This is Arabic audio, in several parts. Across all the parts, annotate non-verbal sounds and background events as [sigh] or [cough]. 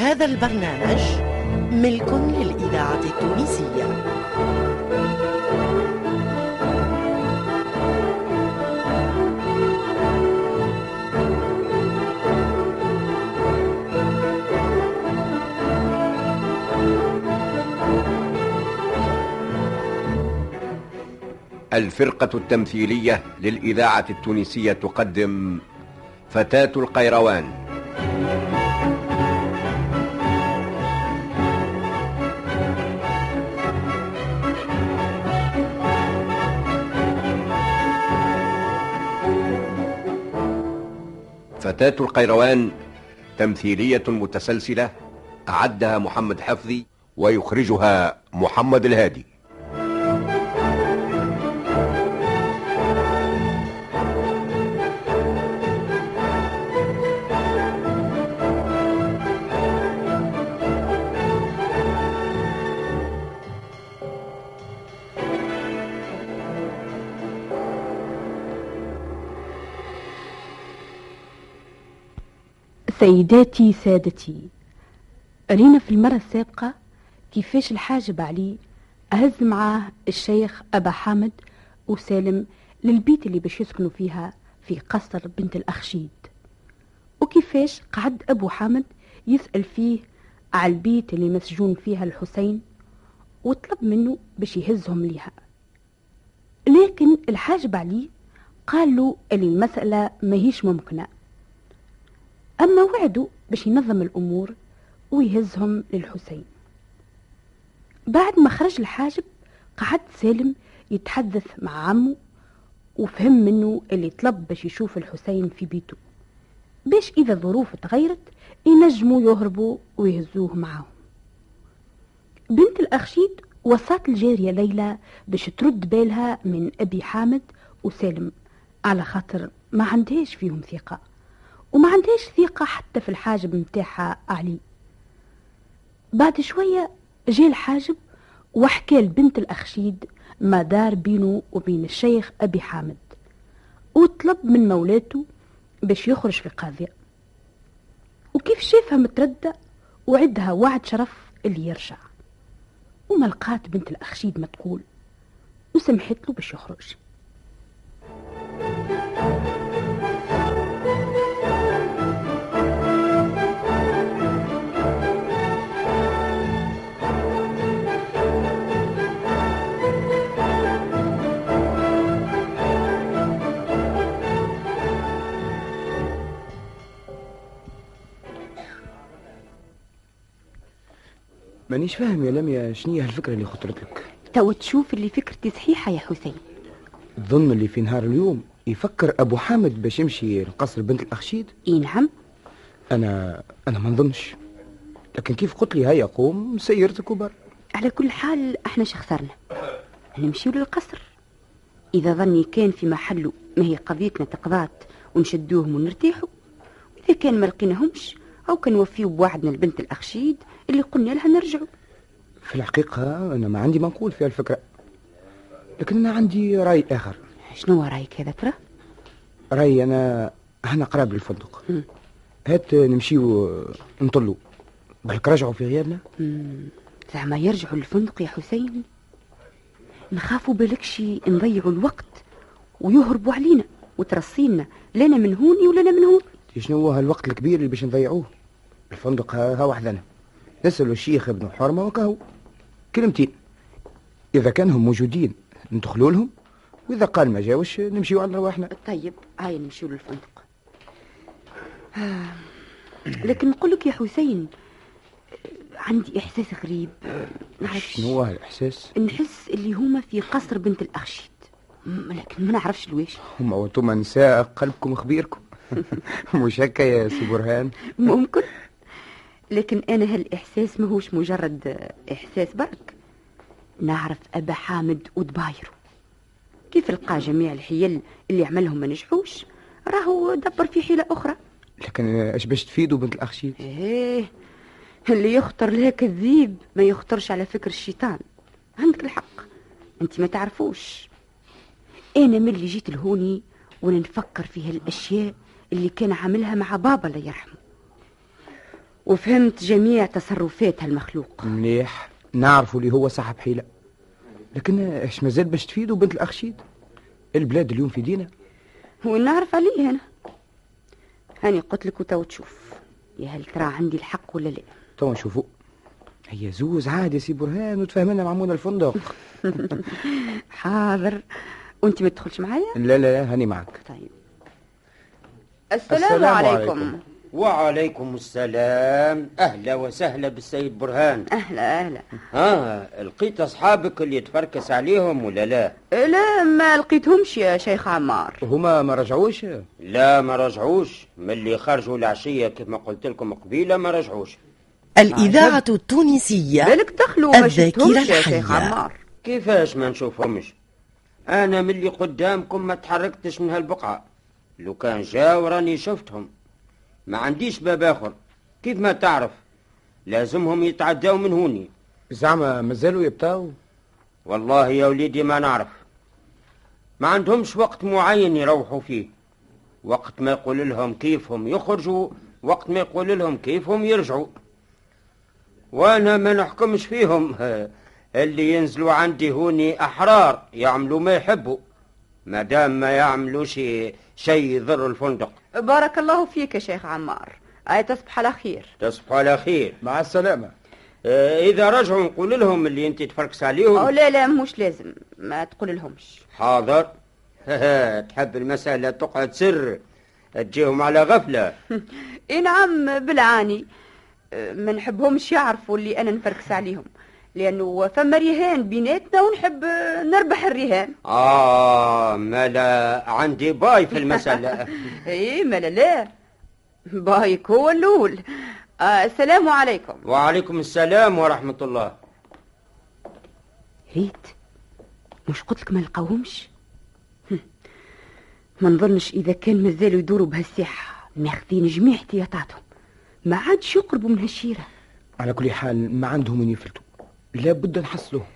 هذا البرنامج ملك للإذاعة التونسية. الفرقة التمثيلية للإذاعة التونسية تقدم فتاة القيروان. فتاة القيروان تمثيلية متسلسلة أعدها محمد حفظي ويخرجها محمد الهادي. سيداتي سادتي. رينا في المرة السابقة كيفاش الحاجب علي أهز معاه الشيخ أبا حامد وسالم للبيت اللي باش يسكنوا فيها في قصر بنت الأخشيد. وكيفاش قعد أبو حامد يسأل فيه على البيت اللي مسجون فيها الحسين وطلب منه باش يهزهم ليها. لكن الحاجب علي قال له المسألة ماهيش ممكنة. أما وعدوا باش ينظم الأمور ويهزهم للحسين. بعد ما خرج الحاجب قعد سالم يتحدث مع عمه وفهم منه اللي طلب باش يشوف الحسين في بيته باش إذا الظروف تغيرت ينجموا يهربوا ويهزوه معاهم. بنت الأخشيد وصات الجارية ليلى باش ترد بالها من أبي حامد وسالم على خاطر ما عندهاش فيهم ثقة. وما عندهاش ثقة حتى في الحاجب متاعها علي. بعد شوية جاء الحاجب وحكى لبنت الأخشيد ما دار بينه وبين الشيخ أبي حامد. وطلب من مولاته باش يخرج في قاضية وكيف شافها متردة وعدها وعد شرف اللي يرجع. وما لقات بنت الأخشيد ما تقول. وسمحت له باش يخرج. مانيش فاهم يا لميا شنية هالفكرة اللي خطرت لك تو تشوف اللي فكرتي صحيحة يا حسين. تظن اللي في نهار اليوم يفكر أبو حامد باش يمشي لقصر بنت الأخشيد؟ إي نعم. أنا أنا ما نظنش. لكن كيف قلت لي هيا قوم سيرتك وبر على كل حال إحنا شخسرنا نمشيو للقصر. إذا ظني كان في محله ما هي قضيتنا تقضات ونشدوهم ونرتاحوا وإذا كان ما لقيناهمش أو كان وفيو بوعدنا لبنت الأخشيد اللي قلنا لها نرجعوا في الحقيقة أنا ما عندي ما نقول في الفكرة لكن أنا عندي رأي آخر. شنو رأيك هذا ترى؟ رأي أنا هنا قراب للفندق. هات نمشيو نطلوا بالك رجعوا في غيابنا. زعما يرجعوا للفندق يا حسين. نخافوا بالكشي نضيعوا الوقت ويهربوا علينا وترصينا لنا من هوني ولنا من هون. شنو هو هالوقت الكبير اللي باش نضيعوه؟ الفندق ها, وحدنا. نسألوا الشيخ ابن حرمة وكهو. كلمتين إذا كانهم موجودين ندخلوا لهم؟ وإذا قال ما جاوش نمشيو على رواحنا؟ طيب هاي نمشيو للفندق. آه، لكن نقول لك يا حسين عندي إحساس غريب. نعرفش. شنو هو هالإحساس نحس اللي هما في قصر بنت الأخشيد. لكن ما نعرفش لويش. هم وأنتم نساء قلبكم خبيركم [laughs] مش هكا يا سي برهان؟ ممكن. لكن أنا هالإحساس ماهوش مجرد إحساس برك. نعرف أبا حامد ودبايرو. كيف لقى جميع الحيل اللي عملهم ما نجحوش؟ راهو دبر في حيلة أخرى. لكن إيش باش تفيدوا بنت الأخشيد إيه اللي يخطر لها كذيب ما يخطرش على فكر الشيطان. عندك الحق. أنت ما تعرفوش. أنا من اللي جيت لهوني وأنا نفكر في هالأشياء اللي كان عاملها مع بابا الله يرحمه. وفهمت جميع تصرفات هالمخلوق مليح نعرفوا اللي هو صاحب حيلة. لكن إيش مازال باش تفيدوا بنت الأخشيد؟ البلاد اليوم في دينا. وين نعرف عليه أنا؟ هاني قلت لك وتو تشوف. يا هل ترى عندي الحق ولا لا؟ تو نشوفوا هي زوز عادي سي برهان وتفهمنا مع مولى الفندق. [laughs] حاضر. وانت ما تدخلش معايا؟ لا لا لا هاني معك طيب. السلام, السلام عليكم. عليكم. وعليكم السلام. أهلا وسهلا بالسيد برهان. أهلا أهلا. ها لقيت أصحابك اللي تفركس عليهم ولا لا؟ لا ما لقيتهمش يا شيخ عمار. هما ما رجعوش؟ لا ما رجعوش. من اللي خرجوا العشية كيف ما قلت لكم قبيلة ما رجعوش. الإذاعة التونسية بالك دخلوا ما الذاكرة شفتهمش يا شيخ. عمار. كيفاش ما نشوفهمش؟ أنا من اللي قدامكم ما تحركتش من هالبقعة. لو كان جاو راني شفتهم. ما عنديش باب آخر. كيف ما تعرف؟ لازمهم يتعداو من هوني. زعما مازالوا يبتاو؟ والله يا وليدي ما نعرف. ما عندهمش وقت معين يروحوا فيه. وقت ما يقول لهم كيفهم يخرجوا وقت ما يقول لهم كيفهم يرجعوا. وأنا ما نحكمش فيهم. [laughs] اللي ينزلوا عندي هوني أحرار يعملوا ما يحبوا. ما دام ما يعملوا شيء شيء يضر الفندق. بارك الله فيك يا شيخ عمار. أي تصبح على خير. تصبحوا على خير. مع السلامة. آه، إذا رجعوا نقول لهم اللي أنت تفركس أو عليهم لا لا مش لازم. ما تقول لهمش. حاضر. [laughs] تحب المسألة تقعد سر. تجيهم على غفلة. [laughs] إي نعم بالعاني. أه، ما نحبهمش يعرفوا اللي أنا نفركس عليهم. لأنه فما رهان بيناتنا ونحب نربح الرهان آه ما لا عندي باي في المسألة. [laughs] إي ما لا لا. بايك هو الأول. آه السلام عليكم. وعليكم السلام ورحمة الله. ريت مش قلت لك ما لقاوهمش هم. ما نظنش إذا كان مازالوا يدوروا بهالساحه ماخذين جميع احتياطاتهم. ما عادش يقربوا من هالشيرة. على كل حال ما عندهم وين يفلتوا. لابد نحصلوه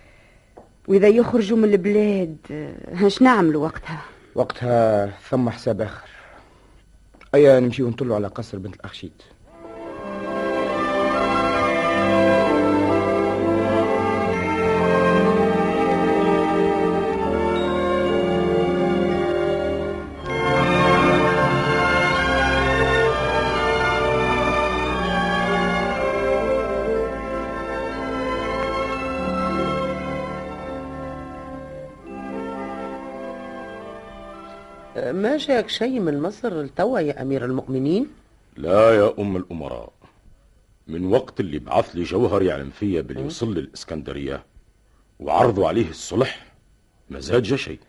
وإذا يخرجوا من البلاد آه، هاش نعملوا وقتها؟ وقتها ثم حساب آخر. أيا نمشيو نطلوا على قصر بنت الأخشيد. جاك شيء من مصر لتوا يا أمير المؤمنين؟ لا يا أم الأمراء. من وقت اللي بعث لي جوهر يعلم فيا باللي وصل للإسكندرية وعرضوا عليه الصلح ما زاد جا شيء.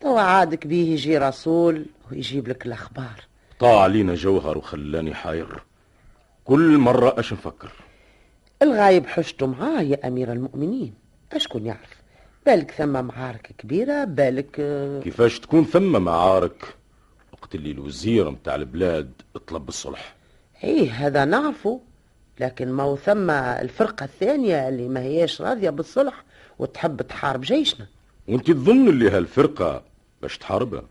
توا عادك بيه يجي رسول ويجيب لك الأخبار. طاع علينا جوهر وخلاني حاير. كل مرة أش نفكر؟ الغايب حشته معاه يا أمير المؤمنين. أشكون يعرف؟ بالك ثم معارك كبيرة بالك آه، كيفاش تكون ثم معارك؟ وقت اللي الوزير متاع البلاد اطلب بالصلح إيه هذا نعرفه لكن ما ثم الفرقة الثانية اللي ما هياش راضية بالصلح وتحب تحارب جيشنا. وانت تظن اللي هالفرقة باش تحاربها؟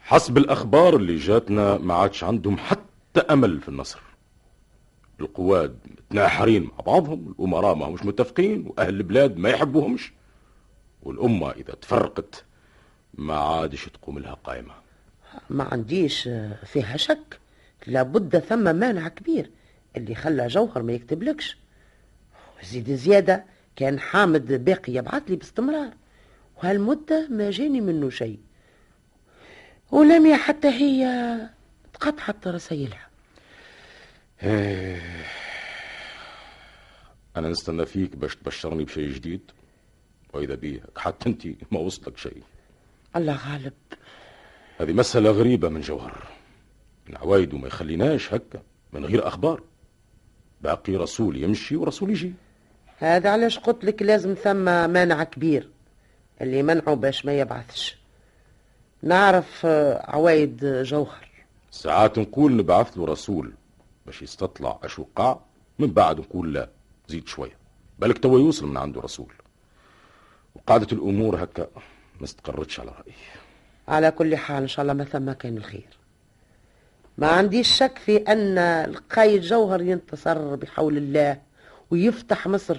حسب الأخبار اللي جاتنا ما عادش عندهم حتى أمل في النصر. القواد متناحرين مع بعضهم الأمراء ما همش متفقين وأهل البلاد ما يحبوهمش. والأمة إذا تفرقت ما عادش تقوم لها قائمة. ما عنديش آه، فيها شك. لابد ثم مانع كبير. اللي خلى جوهر ما يكتبلكش. زيد زيادة كان حامد باقي يبعث لي باستمرار. وهالمدة ما جاني منه شيء. ولم حتى هي تقطعت رسائلها أنا نستنى فيك باش تبشرني بشيء جديد. وإذا بيك حتى أنت ما وصلك شيء. الله غالب. هذه مسألة غريبة من جوهر. من عوايده ما يخليناش هكا من غير أخبار. باقي رسول يمشي ورسول يجي. هذا علاش قلت لك لازم ثم مانع كبير. اللي منعه باش ما يبعثش. نعرف آه، عوايد جوهر. ساعات نقول نبعث له رسول باش يستطلع اش وقع من بعد نقول لا زيد شوية. بالك توا يوصل من عنده رسول. وقعدة الأمور هكا. ما استقرتش على رأيي. على كل حال إن شاء الله ما ثم كان الخير. ما عنديش شك في أن القايد جوهر ينتصر بحول الله ويفتح مصر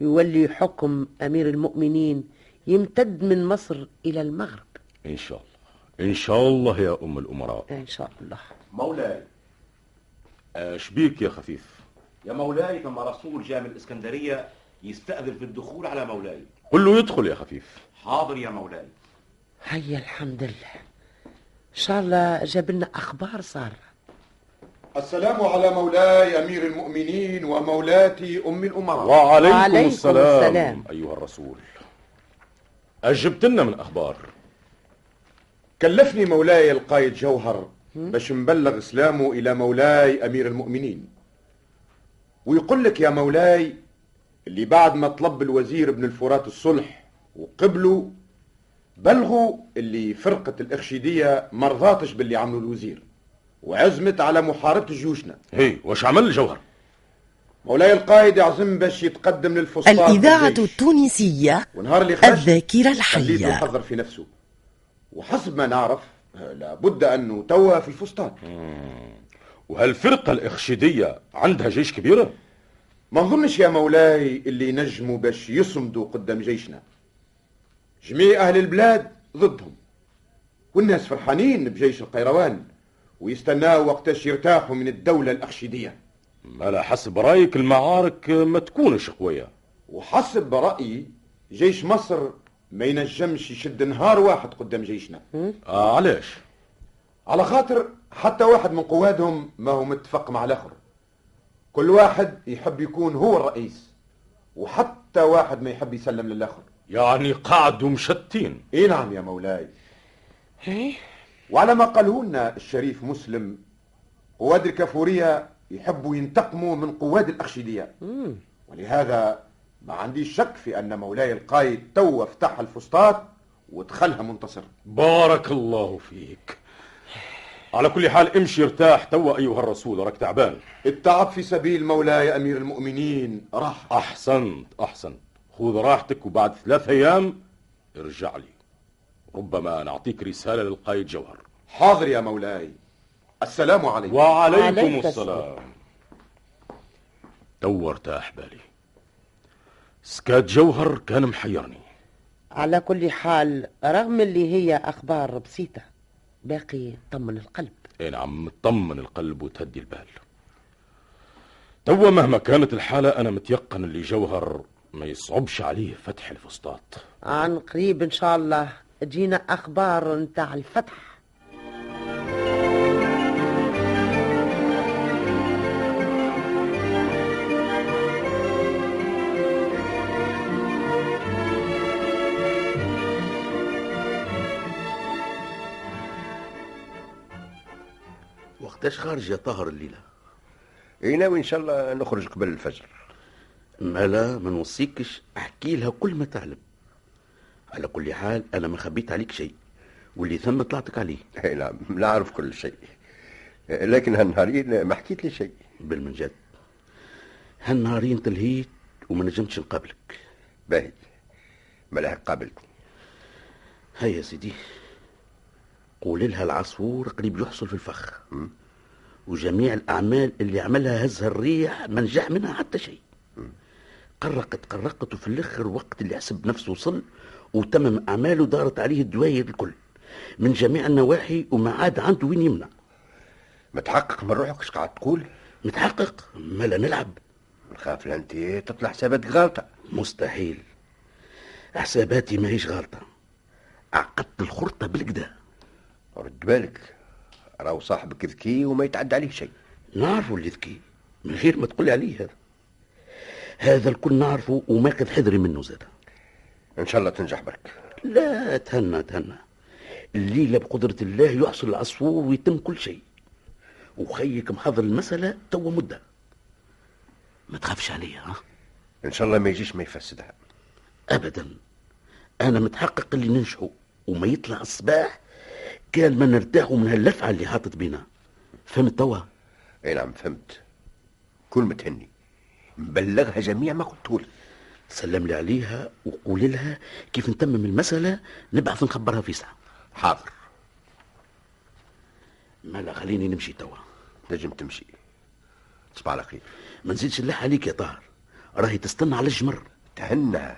يولي حكم أمير المؤمنين يمتد من مصر إلى المغرب. إن شاء الله. إن شاء الله يا أم الأمراء. إن شاء الله. مولاي. اش بيك يا خفيف؟ يا مولاي ثم رسول جاء من الإسكندرية يستأذن في الدخول على مولاي. قل له يدخل يا خفيف. حاضر يا مولاي. هيا الحمد لله. إن شاء الله جاب لنا أخبار صار السلام على مولاي أمير المؤمنين ومولاتي أم الأمراء. وعليكم, وعليكم السلام, السلام. أيها الرسول. أجبت لنا من أخبار. كلفني مولاي القايد جوهر باش نبلغ إسلامه إلى مولاي أمير المؤمنين. ويقول لك يا مولاي اللي بعد ما طلب الوزير ابن الفرات الصلح وقبلوا بلغوا اللي فرقة الإخشيدية مرضاتش باللي عملوا الوزير وعزمت على محاربة جيوشنا. هي وش عمل الجوهر؟ مولاي القايد يعزم باش يتقدم للفسطاط الإذاعة بالجيش. التونسية ونهار اللي خرج الذاكرة الحية. يحضر في نفسه. وحسب ما نعرف لابد أنه توا في الفسطاط. وهالفرقة الإخشيدية عندها جيش كبيرة ما نظنش يا مولاي اللي ينجموا باش يصمدوا قدام جيشنا. جميع أهل البلاد ضدهم. والناس فرحانين بجيش القيروان ويستناوا وقتاش يرتاحوا من الدولة الأخشيدية على حسب رأيك المعارك ما تكونش قوية. وحسب برأيي جيش مصر ما ينجمش يشد نهار واحد قدام جيشنا. آه علاش؟ على خاطر حتى واحد من قوادهم ما هو متفق مع الآخر. كل واحد يحب يكون هو الرئيس وحتى واحد ما يحب يسلم للآخر. يعني قعدوا مشتين. إي نعم يا مولاي. وعلى ما قاله لنا الشريف مسلم قواد الكافورية يحبوا ينتقموا من قواد الأخشيدية ولهذا ما عنديش شك في أن مولاي القايد تو فتح الفسطاط ودخلها منتصر. بارك الله فيك. على كل حال امشي ارتاح توا أيها الرسول وراك تعبان. التعب في سبيل مولاي أمير المؤمنين. راح. أحسنت أحسنت. خذ راحتك وبعد ثلاث أيام ارجع لي. ربما نعطيك رسالة للقايد جوهر حاضر يا مولاي. السلام عليكم. وعليكم وعليك السلام. تو ارتاح بالي سكات جوهر كان محيرني. على كل حال رغم اللي هي أخبار بسيطة باقي طمن القلب. إي نعم تطمن القلب وتهدي البال. توا مهما كانت الحالة أنا متيقن اللي جوهر ما يصعبش عليه فتح الفسطاط. عن قريب إن شاء الله تجينا أخبار نتاع الفتح. وقتاش خارج يا طاهر الليلة؟ اي ناوي ان شاء الله نخرج قبل الفجر. ما لا ما نوصيكش أحكي لها كل ما تعلم. على كل حال أنا ما خبيت عليك شيء واللي ثم طلعتك عليه. اي نعم نعرف كل شيء. لكن هالنهارين ما حكيت لي شيء. بالمنجد. هالنهارين تلهيت وما نجمتش نقابلك. باهي. ملاحق قابلتني. هيا يا سيدي. قول لها العصفور قريب يحصل في الفخ. وجميع الأعمال اللي عملها هزها الريح ما نجح منها حتى شيء. قرقت قرقت وفي الآخر وقت اللي حسب نفسه وصل وتمم أعماله دارت عليه الدواير الكل من جميع النواحي وما عاد عنده وين يمنع. متحقق من روحك إيش قاعد تقول؟ متحقق؟ ما لا نلعب. نخاف لا انت تطلع حساباتك غلطة. مستحيل. حساباتي ماهيش غلطة. عقدت الخرطة بالكدا رد بالك. راهو صاحبك ذكي وما يتعدى عليه شيء. نعرفه اللي ذكي من غير ما تقول لي عليه هذا. هذا الكل نعرفه وما قد حذري منه زاد إن شاء الله تنجح برك. لا تهنى تهنى. الليلة بقدرة الله يحصل العصفور ويتم كل شيء. وخيك محضر المسألة توا مدة. ما تخافش عليها ها؟ إن شاء الله ما يجيش ما يفسدها. أبدا. أنا متحقق اللي ننجحوا وما يطلع الصباح كان ما نرتاحوا من هاللفعة اللي حاطط بينا. فهمت توا؟ أي نعم فهمت. كل متهني مبلغها جميع ما قلت لك. سلم لي عليها وقول لها كيف نتمم المسألة نبعث نخبرها في ساعة. حاضر. مالا خليني نمشي توا. نجم تمشي. تصبح على خير. ما نزيدش نلح عليك يا طاهر. راهي تستنى على الجمر. تهنى.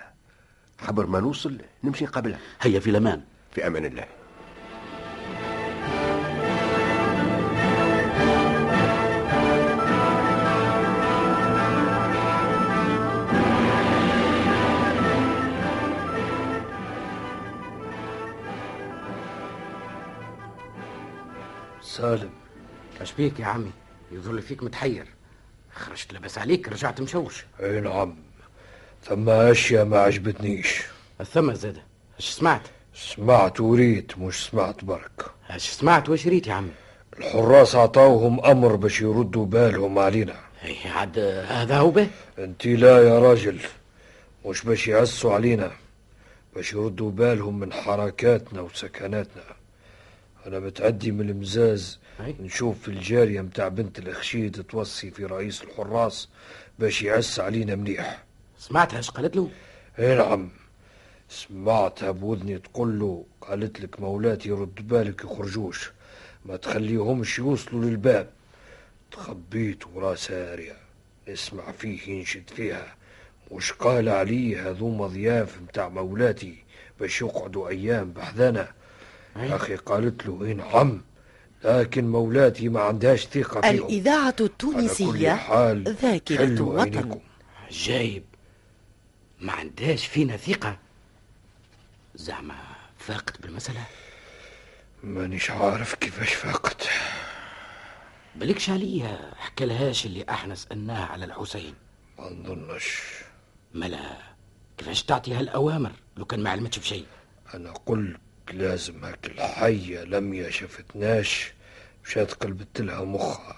حبر ما نوصل نمشي نقابلها هيا في الأمان. في أمان الله. سالم. اش بيك يا عمي؟ يظل فيك متحير. خرجت لبس عليك رجعت مشوش. اي نعم. ثم اشياء ما عجبتنيش؟ الثم زاد اش سمعت؟ سمعت وريت مش سمعت برك. اش سمعت؟ واش ريت يا عمي؟ الحراس عطاوهم أمر باش يردوا بالهم علينا. إي عاد هذا هو به؟ أنت لا يا راجل. مش باش يعسوا علينا باش يردوا بالهم من حركاتنا وسكناتنا. أنا متعدي من المزاز. أي. نشوف في الجارية متاع بنت الأخشيد توصي في رئيس الحراس باش يعس علينا مليح. سمعتها اش قالت له؟ إي نعم. سمعتها بودني تقول له قالت لك مولاتي رد بالك يخرجوش. ما تخليهمش يوصلوا للباب. تخبيت ورا سارية نسمع فيه ينشد فيها. وش قال عليه هذوما ضياف متاع مولاتي باش يقعدوا أيام بحذانا. أخي قالت له إيه نعم لكن مولاتي ما عندهاش ثقة فيهم. الإذاعة على كل التونسية حال ذاكرة وطن. عينيكم. جايب ما عندهاش فينا ثقة. زعما فاقت بالمسألة؟ مانيش عارف كيفاش فاقت بلكش عليا. حكى لهاش اللي إحنا سألناه على الحسين. ما نظنش. ملا كيفاش تعطي هالأوامر لو كان ما علمتش بشيء؟ أنا قلت لازم هاك الحية لميا شفتناش مشات قلبت لها مخها.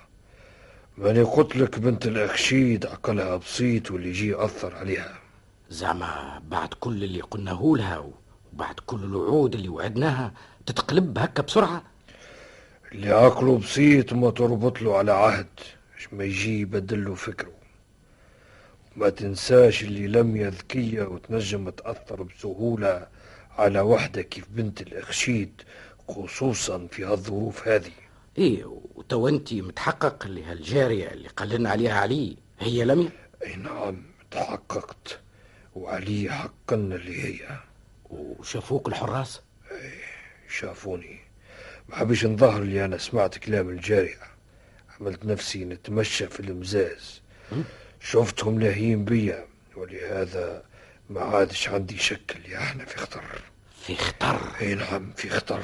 ماني قلت لك بنت الأخشيد عقلها بسيط واللي يجي أثر عليها. زعما بعد كل اللي قلناه لها وبعد كل الوعود اللي وعدناها تتقلب هكا بسرعة؟ اللي عقله بسيط ما تربط له على عهد مش ما يجي يبدل له فكره. ما تنساش اللي لميا ذكية وتنجم تأثر بسهولة. على وحدة كيف بنت الأخشيد خصوصا في هالظروف هذه. إيه وتو أنت متحقق اللي هالجارية اللي قال عليها علي؟ هي لمي؟ أي نعم تحققت. وعلي حقا اللي هي. وشافوك الحراس؟ شافوني. ما حبيش نظهر اللي أنا سمعت كلام الجارية. عملت نفسي نتمشى في المزاز. شفتهم لاهيين بيا. ولهذا ما عادش عندي شك اللي إحنا في خطر. في خطر؟ اي نعم في خطر.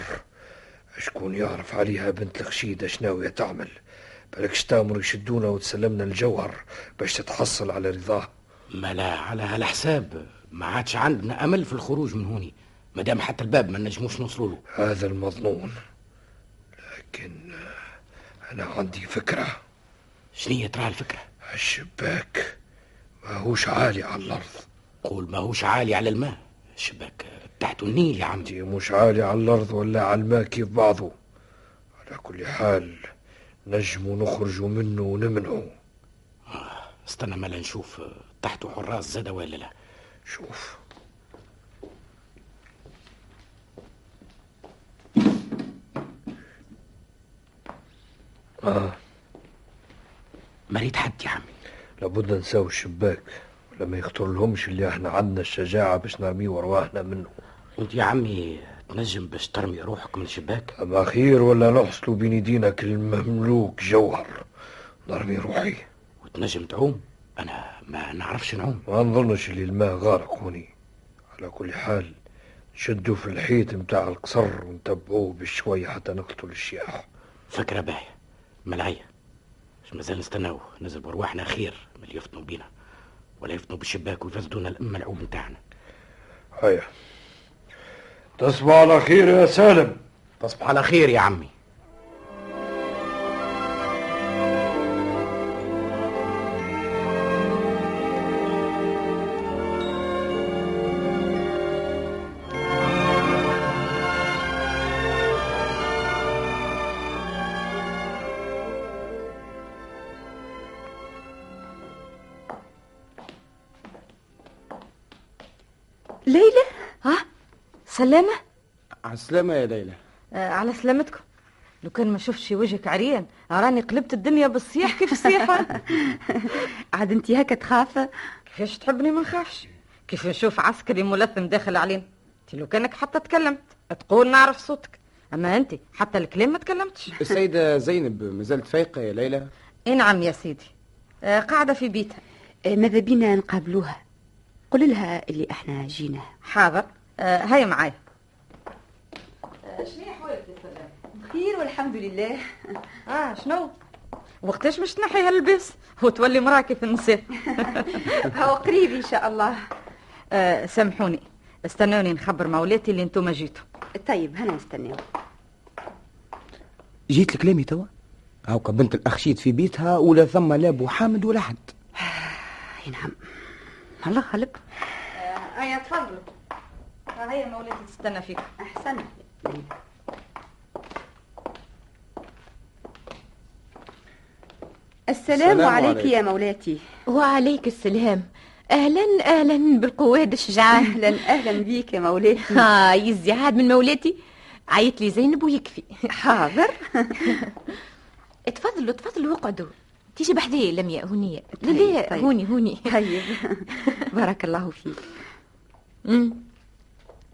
شكون يعرف عليها بنت الخشيدة شناوية تعمل؟ بالكش تامر يشدونا وتسلمنا الجوهر باش تتحصل على رضاه. ملا على هالحساب. ما عادش عندنا أمل في الخروج من هوني. مادام حتى الباب ما نجموش نوصلوا له. هذا المظنون. لكن أنا عندي فكرة. شنية ترى الفكرة؟ الشباك ماهوش عالي على الأرض. قول ماهوش عالي على الماء. الشباك تحت النيل يا عمي دي مش عالي على الأرض ولا على الماء كيف بعضه. على كل حال نجموا نخرجوا منه ونمنعوا استنى مالا نشوف تحته حراس زاد ولا لا؟ شوف. آه. مريت حد يا عمي. لابد نساوي الشباك. ولا ما يخطر لهمش اللي إحنا عندنا الشجاعة باش نرميه ورواحنا منه. وانت يا عمي تنجم باش ترمي روحك من الشباك؟ أما خير ولا نحصلوا بين يدينك المملوك جوهر؟ نرمي روحي. وتنجم تعوم؟ أنا ما نعرفش نعوم. ما نظنش اللي الماء غارق هوني على كل حال نشدوا في الحيط متاع القصر ونتبعوه بشوية حتى نقتلوا الشياح. فكرة باهية. ملعية مازال نستناو نزل برواحنا خير من اللي يفطنوا بينا. ولا يفطنوا بالشباك ويفسدونا الأم العوب نتاعنا. هيا. تصبح على خير يا سالم. تصبح على خير يا عمي. ليلى ها سلامة؟ على السلامة يا ليلى. آه على سلامتكم. لو كان ما شفتش وجهك عريان راني قلبت الدنيا بالصياح كيف الصيحة [laughs] عاد انت هكا تخاف كيفاش تحبني ما نخافش. كيف نشوف عسكري ملثم داخل علينا. انت لو كانك حتى تكلمت تقول نعرف صوتك. أما انت حتى الكلام ما تكلمتش. السيدة زينب ما زالت فايقة يا ليلى؟ إي نعم يا سيدي. آه، قاعدة في بيتها. آه، ماذا بينا نقابلوها؟ قل لها اللي إحنا جينا حاضر. هيا معايا. شنو احوالك يا سلام بخير والحمد لله. آه شنو؟ وقتاش مش تنحي هاللباس وتولي مراكي في النساء [laughs] هو قريب إن شاء الله. آه سامحوني. استنوني نخبر مولاتي اللي أنتم جيتوا طيب هنا نستناو. جيت لكلامي توا؟ هاوكا بنت الأخ شيت في بيتها ولا ثم لا أبو حامد ولا حد. [sighs] أي نعم. الله خلق هيا تفضلوا. هيا مولاتي تستنى فيك. أحسن. السلام, السلام عليك عليكم. يا مولاتي. وعليك السلام. أهلا أهلا بالقواد الشجعان أهلا أهلا بيك يا مولاتي. ها يزي عاد من مولاتي. عيط لي زينب ويكفي. حاضر. [laughs] تفضلوا تفضلوا اقعدوا. تيجي بحذايا لمياء هونية لا طيب، لا طيب. هوني هوني طيب. [laughs] بارك الله فيك.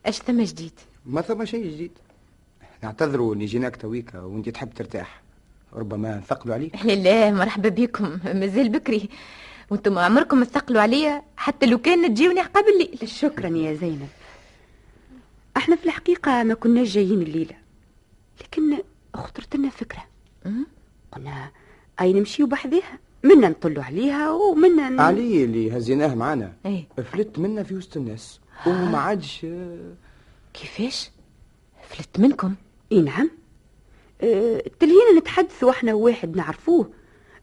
اش ثم جديد؟ ما ثم شيء جديد. نعتذروا اني جيناك تويكا وانت تحب ترتاح. ربما ثقلوا عليك. لا لا مرحبا بكم. [laughs] مازال بكري. وأنتم عمركم تثقلوا عليا. حتى لو كان تجيوني قبل الليل. شكرا يا زينب. إحنا في الحقيقة ما كناش جايين الليلة. لكن خطرت لنا فكرة. أمم. قلنا أي نمشيو بحذاها منا نطلوا عليها ومنا ن... علي اللي هزيناه معانا. إيه. فلت منا في وسط الناس. وما عادش. كيفاش؟ فلت منكم. إي نعم. أه تلهينا نتحدثوا إحنا وواحد نعرفوه.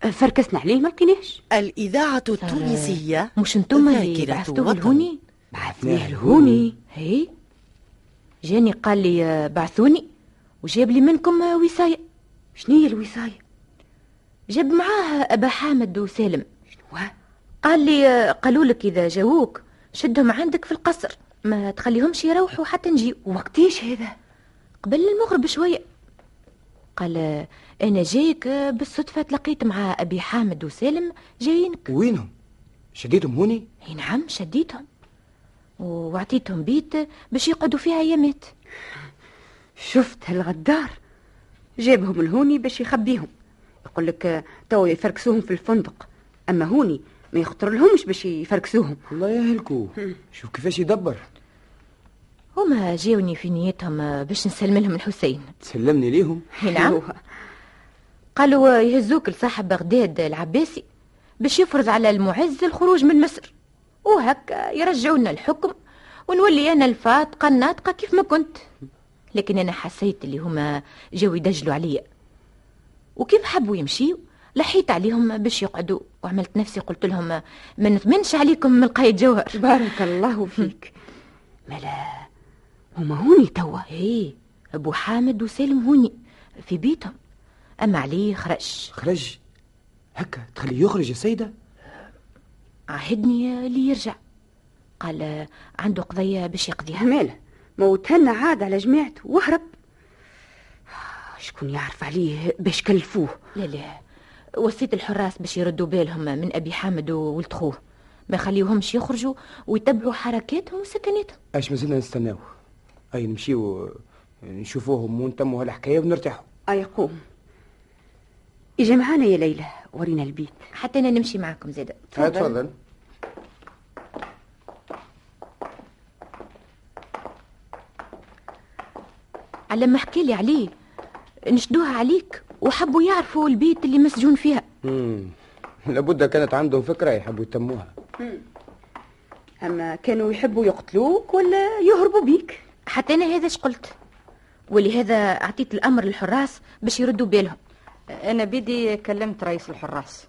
أه، فركسنا عليه ما لقيناش. الإذاعة التونسية مش أنتم اللي بعثتوه. لهوني بعثناه لهوني هي؟ جاني قال لي آه، بعثوني. وجاب لي منكم وصاية. شنو هي الوصاية؟ جاب معاه أبا حامد وسالم. شنو قال لي قالوا لك إذا جاووك شدهم عندك في القصر. ما تخليهمش يروحوا حتى نجيو وقتيش هذا؟ قبل المغرب شوية. قال أنا جايك بالصدفة تلقيت مع أبي حامد وسالم جايينك. وينهم؟ شديتهم هوني؟ إي نعم شديتهم. وعطيتهم بيت باش يقعدوا فيها أيامات. شفت هالغدار؟ جابهم لهوني باش يخبيهم. يقول لك تو يفركسوهم في الفندق. أما هوني ما يخطر لهمش باش يفركسوهم. الله يهلكوا شوف كيفاش يدبر. هما جاوني في نيتهم باش نسلم لهم الحسين. تسلمني ليهم؟ إي نعم. قالوا يهزوك لصاحب بغداد العباسي باش يفرض على المعز الخروج من مصر. وهكا يرجعونا الحكم ونولي أنا الفاتقة الناطقة كيف ما كنت. لكن أنا حسيت اللي هما جاو يدجلوا عليا. وكيف حبوا يمشيوا لحيت عليهم باش يقعدوا. وعملت نفسي قلت لهم ما نثمنش عليكم من القايد جوهر. بارك الله فيك. [laughs] ملا هما هوني توا. إيه. أبو حامد وسالم هوني في بيتهم. أما عليه خرج. خرج؟ هكا تخليه يخرج يا سيدة؟ عهدني اللي يرجع. قال عنده قضية باش يقضيها. ماله موتهن عاد على جماعته وهرب شكون يعرف عليه باش كلفوه. لا لا. وصيت الحراس باش يردوا بالهم من أبي حامد وولد خوه. ما يخليوهمش يخرجوا ويتبعوا حركاتهم وسكناتهم أش مازلنا نستناو أي نمشيو نشوفوهم ونتموا هالحكاية ونرتاحوا. أي قوم. أجي معانا يا ليلى. ورينا البيت. حتى أنا نمشي معاكم زيادة ها، تفضل. على ما حكي لي عليه نشدوها عليك. وحبوا يعرفوا البيت اللي مسجون فيها. مم. لابد كانت عندهم فكرة يحبوا يتموها. أما كانوا يحبوا يقتلوك ولا يهربوا بيك؟ حتى أنا هذا اش قلت؟ ولهذا أعطيت الأمر للحراس باش يردوا بالهم أنا بدي كلمت رئيس الحراس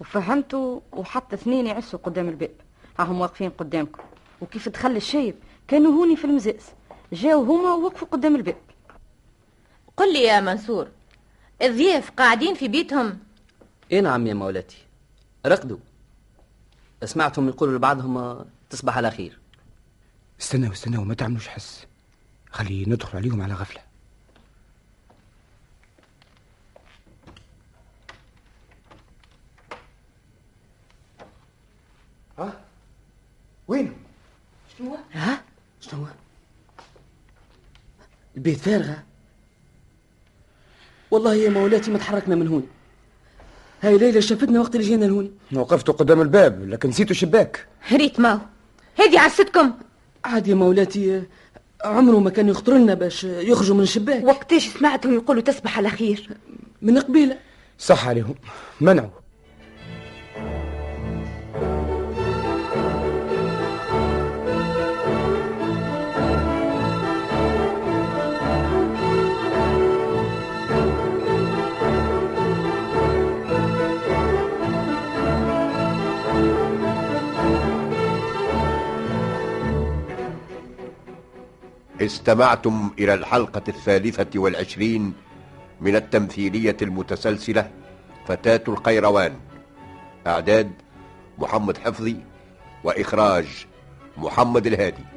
وفهمته وحتى اثنين يعسوا قدام الباب. راهم واقفين قدامكم. وكيف دخل الشايب كانوا هوني في المزاز. جاو هما ووقفوا قدام الباب. قل لي يا منصور الضيف قاعدين في بيتهم. اي نعم يا مولاتي. رقدوا. سمعتهم يقولوا لبعضهم تصبح على خير. استنوا استنوا ما تعملوش حس. خلي ندخل عليهم على غفلة. ها؟ وين؟ شنو ها؟ شنو البيت فارغة. والله يا مولاتي ما تحركنا من هون. هاي ليلى شافتنا وقت اللي جينا لهوني وقفت قدام الباب لكن نسيتوا الشباك. ريت ماو. هذه عستكم عاد يا مولاتي عمره ما كان يخطر لنا باش يخرجوا من الشباك. وقتاش سمعتهم يقولوا تسبح على خير. من قبيلة. صح عليهم. منعوا. استمعتم إلى الحلقة الثالثة والعشرين من التمثيلية المتسلسلة فتاة القيروان. إعداد محمد حفظي وإخراج محمد الهادي.